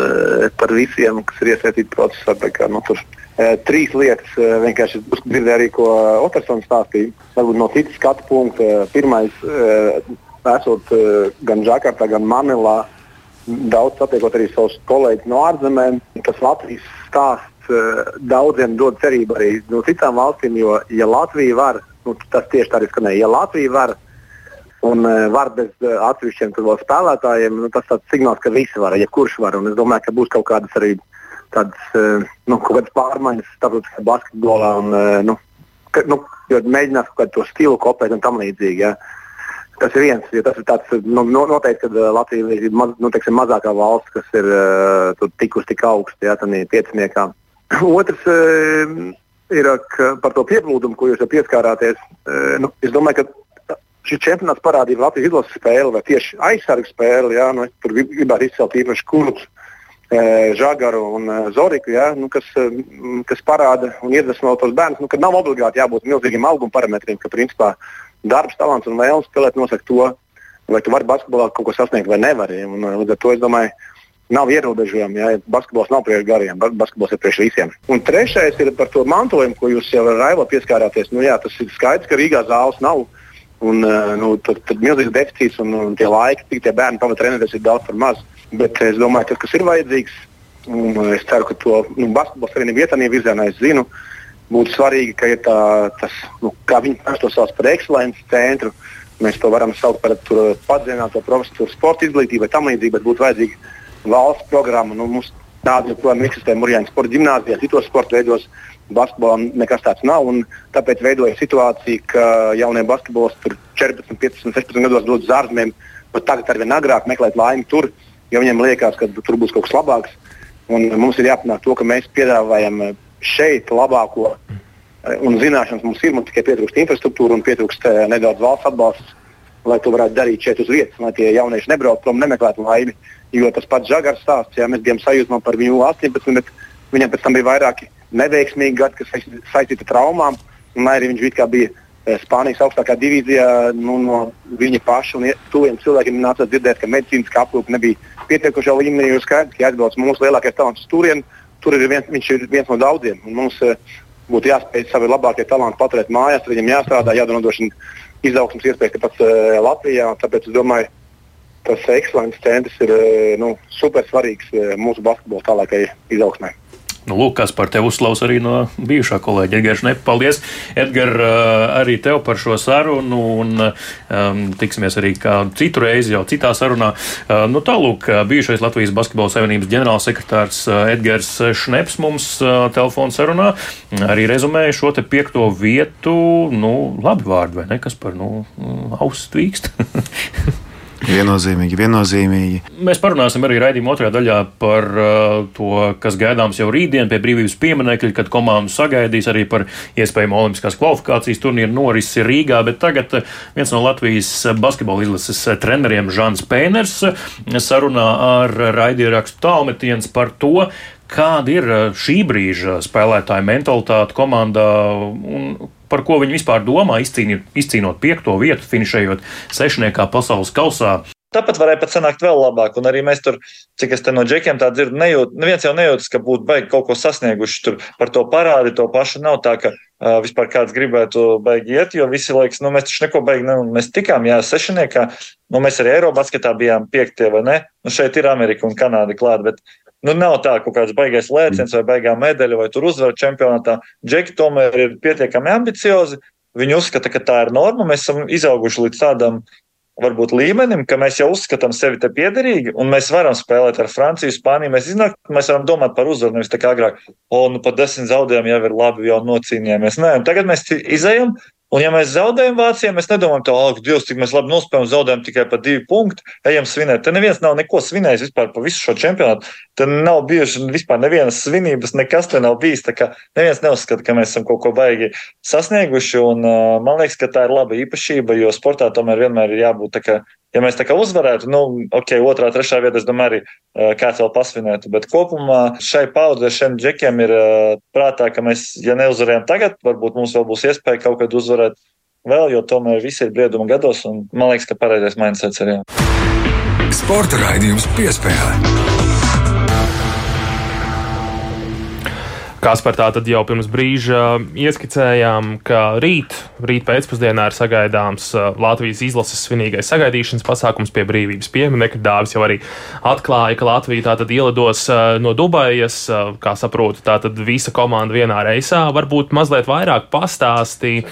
par visiem, kas ir iesaistīti procesā. Kā, nu, tur, Uh, trīs lietas, uh, vienkārši dzirdēju arī, ko Otersons stāstīja. Varbūt no citas skatu punkta. Pirmais, esot gan Džakartā, gan Manilā, daudz satiekot arī savus kolēģus no ārzemēm, tas Latvijas stāsts daudziem dod cerību arī no citām valstīm, jo, ja Latvija var, nu, tas tieši tā arī skanēja, ja Latvija var un var bez atsevišķiem spēlētājiem, nu, tas ir signāls, ka visi var, jebkurš var. Un es domāju, ka būs kaut kādas arī tādas eh, nu, pārmaiņas starptautiskā basketbolā. Un, eh, nu, ka, nu, mēģinās kaut kādu to stilu kopēt un tam līdzīgi. Ja. Tas ir viens, jo tas ir tāds, nu, noteikti, ka Latvija ir maz, nu, teiksim, mazākā valsts, kas ir uh, tikusi tik augstu, ja tādā pieciniekā. [CLEARS THROAT] Otrs uh, ir par to pieplūdumu, ko jūs jau pieskārāties. Uh, nu, es domāju, ka šis čempionāts parādīja Latvijas izlases spēli vai tieši aizsargu spēli. Ja, nu, tur gribētu izcelt īpaši kurus. Žagaru un Zoriku, ja, nu, kas, kas parāda un iedvesmo tos bērnus, nu, ka nav obligāti jābūt milzīgiem auguma parametriem, ka principā darbs, talants un vēlme spēlēt nosaka to, vai tu vari basketbolā kaut ko sasniegt vai nevari. Un, līdz ar to es domāju, nav ierobežojumi. Ja, basketbols nav priekš gariem, basketbols ir priekš visiem. Un trešais ir par to mantojumu, ko jūs jau Raivo pieskārāties. Nu, jā, tas ir skaidrs, ka Rīgā zāles nav. Un, nu, tad, tad milzīgs deficīts un, un tie laiki, cik tie bērni pavadīja treniņos, ir daudz par maz. Bet es domāju, ka tas, kas ir vajadzīgs, un es ceru, ka to nu, basketbola savienību vietā virzienā es zinu, būtu svarīgi, ka ir tā, tas, nu, kā viņi to sauc par ekscelences centru. Mēs to varam saukt par padziļināto profesoru sporta izglītību tam līdzīgi, bet būtu vajadzīga valsts programma. Nu, mums Tāda joprojām eksistē Mūrjāņu sporta gimnājā, citos sporta veidos. Basketbolam nekas tāds nav. Tāpēc veidojas situācija, ka jaunie basketbolisti 14, 15, 16 gados dodas uz ārzemēm, bet tagad ar vien agrāk meklēt laimi tur, jo viņiem liekas, ka tur būs kaut kas labāks. Un mums ir jāpanāk to, ka mēs piedāvājam šeit labāko un zināšanas mums ir, mums tikai pietrūkst infrastruktūra un pietrūkst uh, nedaudz valsts atbalsts, lai to varētu darīt šeit uz vietas, lai tie jaunieši nebrauktu prom, nemeklētu laimi. Jo tas pats Žagars stāsts, ja mēs bijām sajūsmā par viņu 18, bet viņam pēc tam bija vairāki neveiksmīgi gadi, kas saistīti ar traumām, un arī viņš bija Spānijas augstākā divīzijā, nu, no viņa paša un tuviem cilvēkiem nāca dzirdēt, ka medicīniskā aprūpe nebija pietiekošā līmenī. Ir skaidrs, ka jāatbrauc mūsu lielākais talants turien. Tur ir viens, viņš ir viens no daudziem. Mums, uh, būtu jāspēj savi labākie talanti paturēt mājās, viņam jāstrādā, jādodrošina izaugsmas iespējas tepat uh, Latvijā. Tāpēc es domāju, tas ekscelences centrs ir nu, super svarīgs mūsu basketbola tālākajai izaugsmai. Nu, lūk, kas par tevi uzslavs arī no bijušā kolēģa Edgars Šnepa. Paldies, Edgar, arī tev par šo sarunu, un um, tiksimies arī kādu citu reizi jau citā sarunā. Uh, nu, tālūk, bijušais Latvijas Basketbola Savienības ģenerālsekretārs Edgars Šneps mums uh, telefonu sarunā arī rezumēja šo te piekto vietu, nu, labi vārdu, vai ne, kas par, nu, auss tvīkst. [LAUGHS] Viennozīmīgi, viennozīmīgi. Mēs parunāsim arī raidījuma otrajā daļā par uh, to, kas gaidāms jau rītdien pie brīvības pieminekļa, kad komanda sagaidīs arī par iespējamu olimpiskās kvalifikācijas turnīru norisi Rīgā. Bet tagad uh, viens no Latvijas basketbola izlases treneriem, Žants Pēners, sarunā ar raidierakstu tālmetiens par to, kāda ir uh, šī brīža spēlētāja mentalitāte komandā un par ko viņi vispār domā, izcīnot, izcīnot piekto vietu, finišējot sešniekā pasaules kausā. Tāpat varēja pat sanākt vēl labāk. Un arī mēs tur, cik es te no džekiem tā dzirdu, nejūt, neviens jau nejūtas, ka būtu baigi kaut ko sasnieguši. Tur par to parādi to pašu nav tā, ka uh, vispār kāds gribētu baigi iet, jo visi liekas, nu mēs taču neko baigi, ne, mēs tikām, jā, sešniekā, nu mēs arī Eirobasketā bijām piektie vai ne? Nu šeit ir Amerika un Kanāda klāt, bet Nu, nav tā, ka kaut kāds baigais lēciens vai baigā medaļa vai tur uzvaru čempionātā. Džeki tomēr ir pietiekami ambiciozi. Viņi uzskata, ka tā ir norma. Mēs esam izauguši līdz tādam varbūt līmenim, ka mēs jau uzskatām sevi te piederīgi, un mēs varam spēlēt ar Franciju, Spāniju. Mēs, iznāk, mēs varam domāt par uzvaru, nevis tā kā agrāk, o, nu pat desmit zaudējumi jau ir labi, jau nocīnījāmies. Nē, tagad mēs izējām, Un, ja mēs zaudējam Vācijā, mēs nedomājam, ka, oh, Dievs, cik mēs labi nospēlējam, zaudējam tikai par divu punktu, ejam svinēt. Te neviens nav neko svinējis vispār par visu šo čempionātu. Te nav bijuši vispār nevienas svinības, nekas te nav bijis. Tā kā neviens neuzskata, ka mēs esam kaut ko baigi sasnieguši. Un, uh, man liekas, ka tā ir laba īpašība, jo sportā tomēr vienmēr ir jābūt tā kā ja mēs tā kā uzvarētu, nu, ok, otrā, trešā vietā, es domāju, arī kāds vēl pasvinētu. Bet kopumā šai paudzei, šiem džekiem ir prātā, ka mēs, ja neuzvarējam tagad, varbūt mums vēl būs iespēja kaut kad uzvarēt vēl, jo tomēr visi ir brieduma gados, un man liekas, ka pareizais mainsets ir jā. Sporta raidījums piespēlē. Kaspar, tā tad jau pirms brīža ieskicējām, ka rīt, rīt pēcpusdienā ir sagaidāms uh, Latvijas izlases svinīgais sagaidīšanas pasākums pie brīvības pieminiekļa. Dāvis jau arī atklāja, ka Latvija tātad ielidos uh, no Dubajas, uh, kā saprotu, tātad visa komanda vienā reisā. Varbūt mazliet vairāk pastāstīja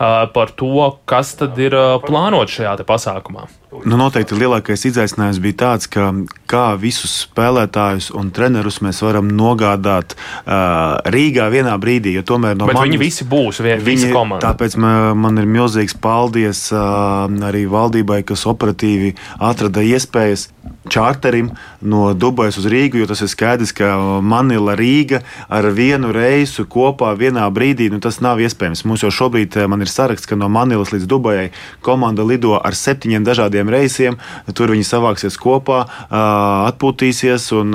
par to, kas tad ir plānots šajā pasākumā. Nu, noteikti lielākais izaicinājums bija tāds, ka kā visus spēlētājus un trenerus mēs varam nogādāt uh, Rīgā vienā brīdī. Tomēr no Bet manis, viņi visi būs viena viņi, komanda. Tāpēc man, man ir milzīgs paldies uh, arī valdībai, kas operatīvi atrada iespējas čārterim no Dubajas uz Rīgu, jo tas ir skaidrs, ka Manila Rīga ar vienu reisu kopā vienā brīdī, nu tas nav iespējams. Mums jau šobrīd eh, ir saraksts, ka no Manilas līdz Dubajai komanda lido ar septiņiem dažādiem reisiem. Tur viņi savāksies kopā, atpūtīsies un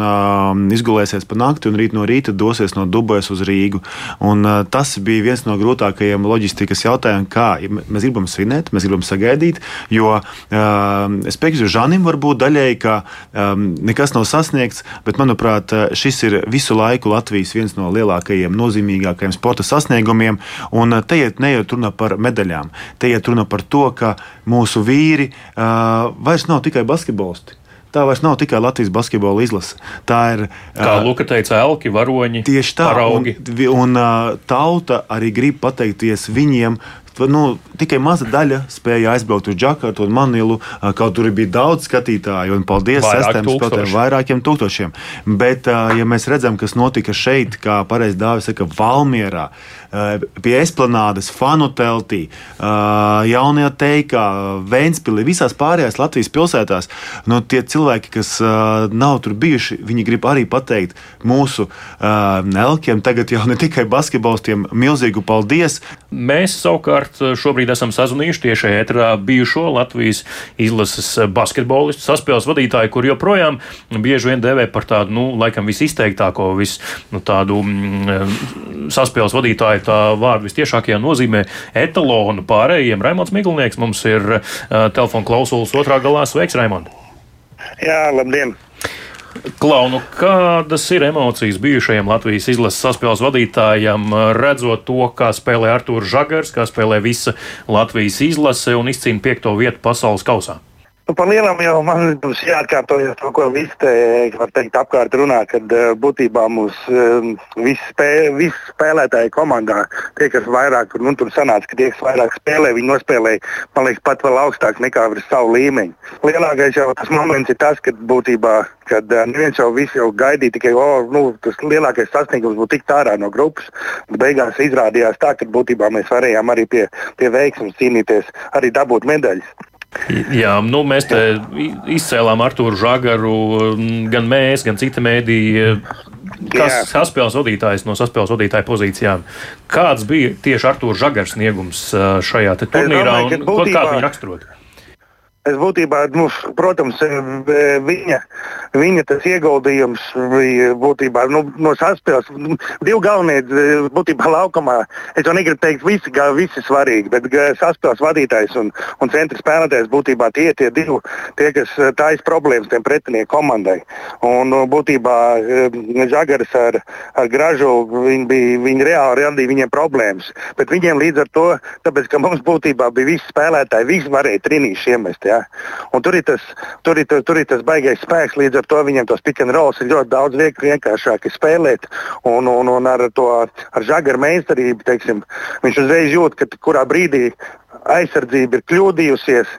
izgulēsies pa nakti un rīt no rīta dosies no Dubajas uz Rīgu. Un tas bija viens no grūtākajiem loģistikas jautājumiem, kā mēs gribam svinēt, mēs gribam sagaidīt, jo es piekrītu Žanim varbūt daļēji, ka um, nekas nav sasniegts, bet, manuprāt, šis ir visu laiku Latvijas viens no lielākajiem, nozīmīgākajiem sporta sasniegumiem. Un te iet neiet runa par medaļām, te iet runa par to, ka mūsu vīri uh, vairs nav tikai basketbolisti tā vairs nav tikai Latvijas basketbola izlase. Tā ir. Kā uh, Luka teica, elki, varoņi. Tieši tā, paraugi. un, un uh, tauta arī grib pateikties viņiem nu, tikai maza daļa spēja aizbraukt uz Džakartu un Manilu. Kaut tur bija daudz skatītāju, un paldies sestiem spēlētājiem, vairākiem tūkstošiem. Bet, ja mēs redzam, kas notika šeit, kā pareizi Dāvis saka, Valmierā, pie esplanādes, fanu teltī, jaunajā teikā, Vēnspilī, visās pārējās Latvijas pilsētās, nu, tie cilvēki, kas nav tur bijuši, viņi grib arī pateikt mūsu nelkiem, tagad jau ne tikai basketbolistiem, milzīgu paldies. Mēs savukārt šobrīd esam sazvanījuši tiešai ētrā bijušo Latvijas izlases basketbolistu saspēles vadītāju, kur joprojām bieži vien dēvē par tādu, nu, laikam visizteiktāko, vis, nu, tādu mm, saspēles vadītāju tā vārdu vistiešākajā nozīmē etalonu pārējiem. Raimons Miglnieks mums ir uh, telefona klausulas otrā galā. Sveiks, Raimond! Jā, labdien! Klaunu, kādas ir emocijas bijušajam Latvijas izlases saspēles vadītājam, redzot to, kā spēlē Artūrs Žagars, kā spēlē visa Latvijas izlase un izcīna piekto vietu pasaules kausā? Nu, par lielam jau man būs jāatkārtojas to, ko visi te, teikt, apkārt runā, kad uh, būtībā mūs uh, visi, spē, visi spēlētāji komandā, tie, kas vairāk, nu, tur sanāca, ka tie, kas vairāk spēlē, viņi nospēlēja, man liekas, pat vēl augstāk nekā virs savu līmeņu. Lielākais jau tas moments ir tas, kad būtībā, kad uh, neviens jau visu jau gaidīja tikai, o, oh, nu, tas lielākais sasniegums būtu tikt ārā no grupas, bet beigās izrādījās tā, ka būtībā mēs varējām arī pie, pie veiksmes cīnīties, arī dabūt medaļas. Jā, nu, mēs te izcēlām Arthuru Zagaru, gan mēs, gan citi mēdīji. Kas ir saspēles vadītājs no saspēles vadītāja pozīcijām? Kāds bija tieši Arthurs Zagars sniegums šajā turnīrā domāju, un būtībā, kā viņu raksturot? Es būtībā, nu, protams, viņa, viņa ieguldījums bija būtībā nu, no saspēles. Divi galvenie būtībā laukumā. Es jau negribu teikt, visi, visi svarīgi, bet saspēles vadītājs un, un centra spēlētājs būtībā tie tie divi, tie, kas taisa problēmas tiem pretinieku komandai. Un būtībā Žagaris ar, ar Gražu viņi, bija, viņi reāli radīja viņiem problēmas. Bet viņiem līdz ar to, tāpēc, ka mums būtībā bija visi spēlētāji, visi varēja trinīši iemest. Ja? Ja? Un tur ir, tas, tur, ir, tur ir tas baigais spēks, līdz ar to viņiem tos pick and rolls ir ļoti daudz vienkāršāk spēlēt. Un, un, un ar to ar žagaru meistarību, teiksim, viņš uzreiz jūt, ka kurā brīdī aizsardzība ir kļūdījusies,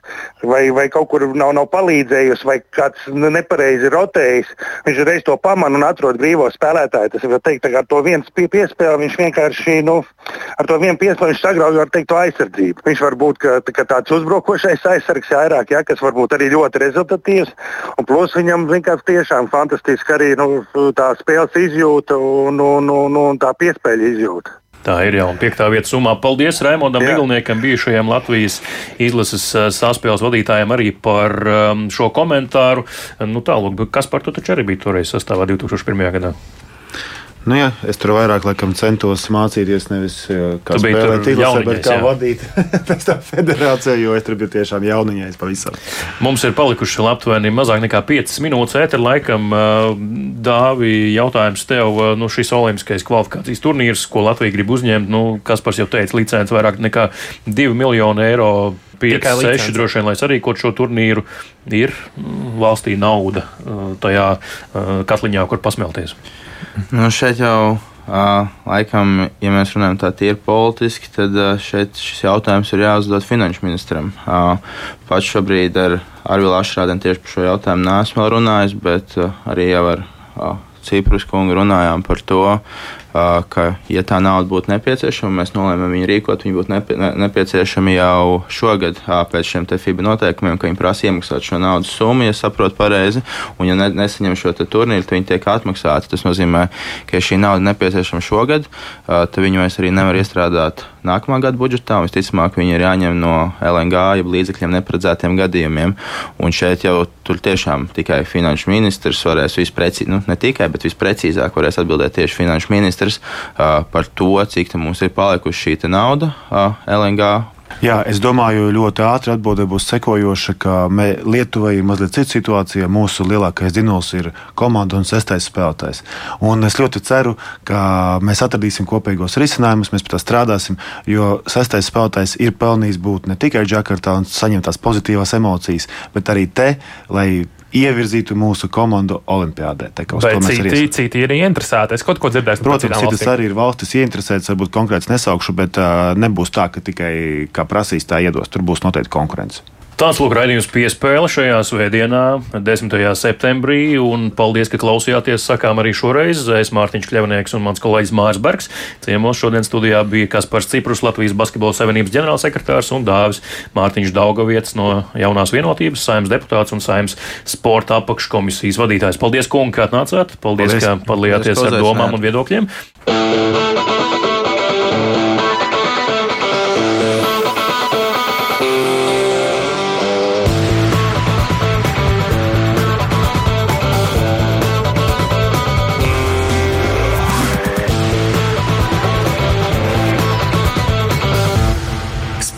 vai, vai kaut kur nav, nav palīdzējusi, vai kāds nepareizi rotējis. Viņš reiz to pamana un atrod brīvo spēlētāju. Tas ir teikt, ar to viens piespēli viņš vienkārši nu, ar to vienu piespēli sagrauj teikt, to aizsardzību. Viņš var būt ka, ka tāds uzbrukošais aizsargs, vairāk, ja, kas var būt arī ļoti rezultatīvs. Un plus viņam vienkārši tiešām fantastiski arī nu, tā spēles izjūta un, un, un, un tā piespēļu izjūta. Tā ir jau piektā vietas summā. Paldies Raimondam Viglniekam, bijušajam Latvijas izlases saspēles vadītājam arī par um, šo komentāru. Nu, tālāk, kas par to taču arī bija toreiz sastāvā 2001. gadā? Nu, jā, es tur vairāk laikam, centos mācīties nevis kā spēlēt izlasē, bet kā jā. vadīt [LAUGHS] pēc tam federāciju, jo es tur biju tiešām jauniņais pavisam. Mums ir palikuši aptuveni mazāk nekā 5 minūtes ēter laikam. Dāvi, jautājums tev, nu šis olimpiskais kvalifikācijas turnīrs, ko Latvija grib uzņemt, nu, kas par jau teica, licences vairāk nekā 2 miljonu eiro 5, 6 droši vien, lai sarīkot šo turnīru, ir valstī nauda tajā katliņā, kur pasmelties. Nu, šeit jau Uh, laikam, ja mēs runājam tā tīri politiski, tad uh, šeit šis jautājums ir jāuzdod finanšu ministram. Uh, pats šobrīd ar Arvilu Ašrādenu tieši par šo jautājumu neesmu runājis, bet uh, arī jau ar uh, Ciprus kungu runājām par to, ka, ja tā nauda būtu nepieciešama, mēs nolēmām viņu rīkot, viņi būtu nepie, ne, nepieciešami jau šogad pēc šiem FIBA noteikumiem, ka viņi prasa iemaksāt šo naudas summu, ja saprotu pareizi, un ja ne, nesaņem šo turnīru, tad viņi tiek atmaksāti. Tas nozīmē, ka ja šī nauda nepieciešama šogad, tad viņu vairs arī nevar iestrādāt nākamā gada budžetā. Visticamāk, viņi ir jāņem no LNG, jeb līdzekļiem neparedzētiem gadījumiem. Un šeit jau tur tiešām tikai finanšu ministrs varēs visprecīzāk, nu, ne tikai, bet visprecīzāk varēs atbildēt tieši finanšu ministrs ministrs par to, cik mums ir palikusi šī nauda LNG Jā, es domāju, ļoti ātri atbildē būs sekojoša, ka Lietuvai ir mazliet cita situācija. Mūsu lielākais dinols ir komanda un sestais spēlētājs. Un es ļoti ceru, ka mēs atradīsim kopīgos risinājumus, mēs pie tā strādāsim, jo sestais spēlētājs ir pelnījis būt ne tikai Džakartā un saņemt tās pozitīvās emocijas, bet arī te, lai ievirzītu mūsu komandu arī citi, citi ir ieinteresēti. Es kaut ko dzirdēju Protams, citas valstīm. arī ir valstis ieinteresētas, varbūt konkrēts nesaukšu, bet uh, nebūs tā, ka tikai kā prasīs, tā iedos. Tur būs noteikti konkurence. Tāds lūk, raidījums piespēle šajā svētdienā, 10. septembrī. Un paldies, ka klausījāties. Sakām arī šoreiz. Es Mārtiņš Kļavnieks un mans kolēģis Mārs Bergs. Ciemos šodien studijā bija Kaspars Ciprus, Latvijas Basketbola Savienības ģenerālsekretārs un Dāvis Mārtiņš Daugavietis no jaunās vienotības, saimnes deputāts un saimnes sporta apakškomisijas vadītājs. Paldies, kungi, ka atnācāt. Paldies, Paldies. ka padalījāties ar domām un viedokļiem.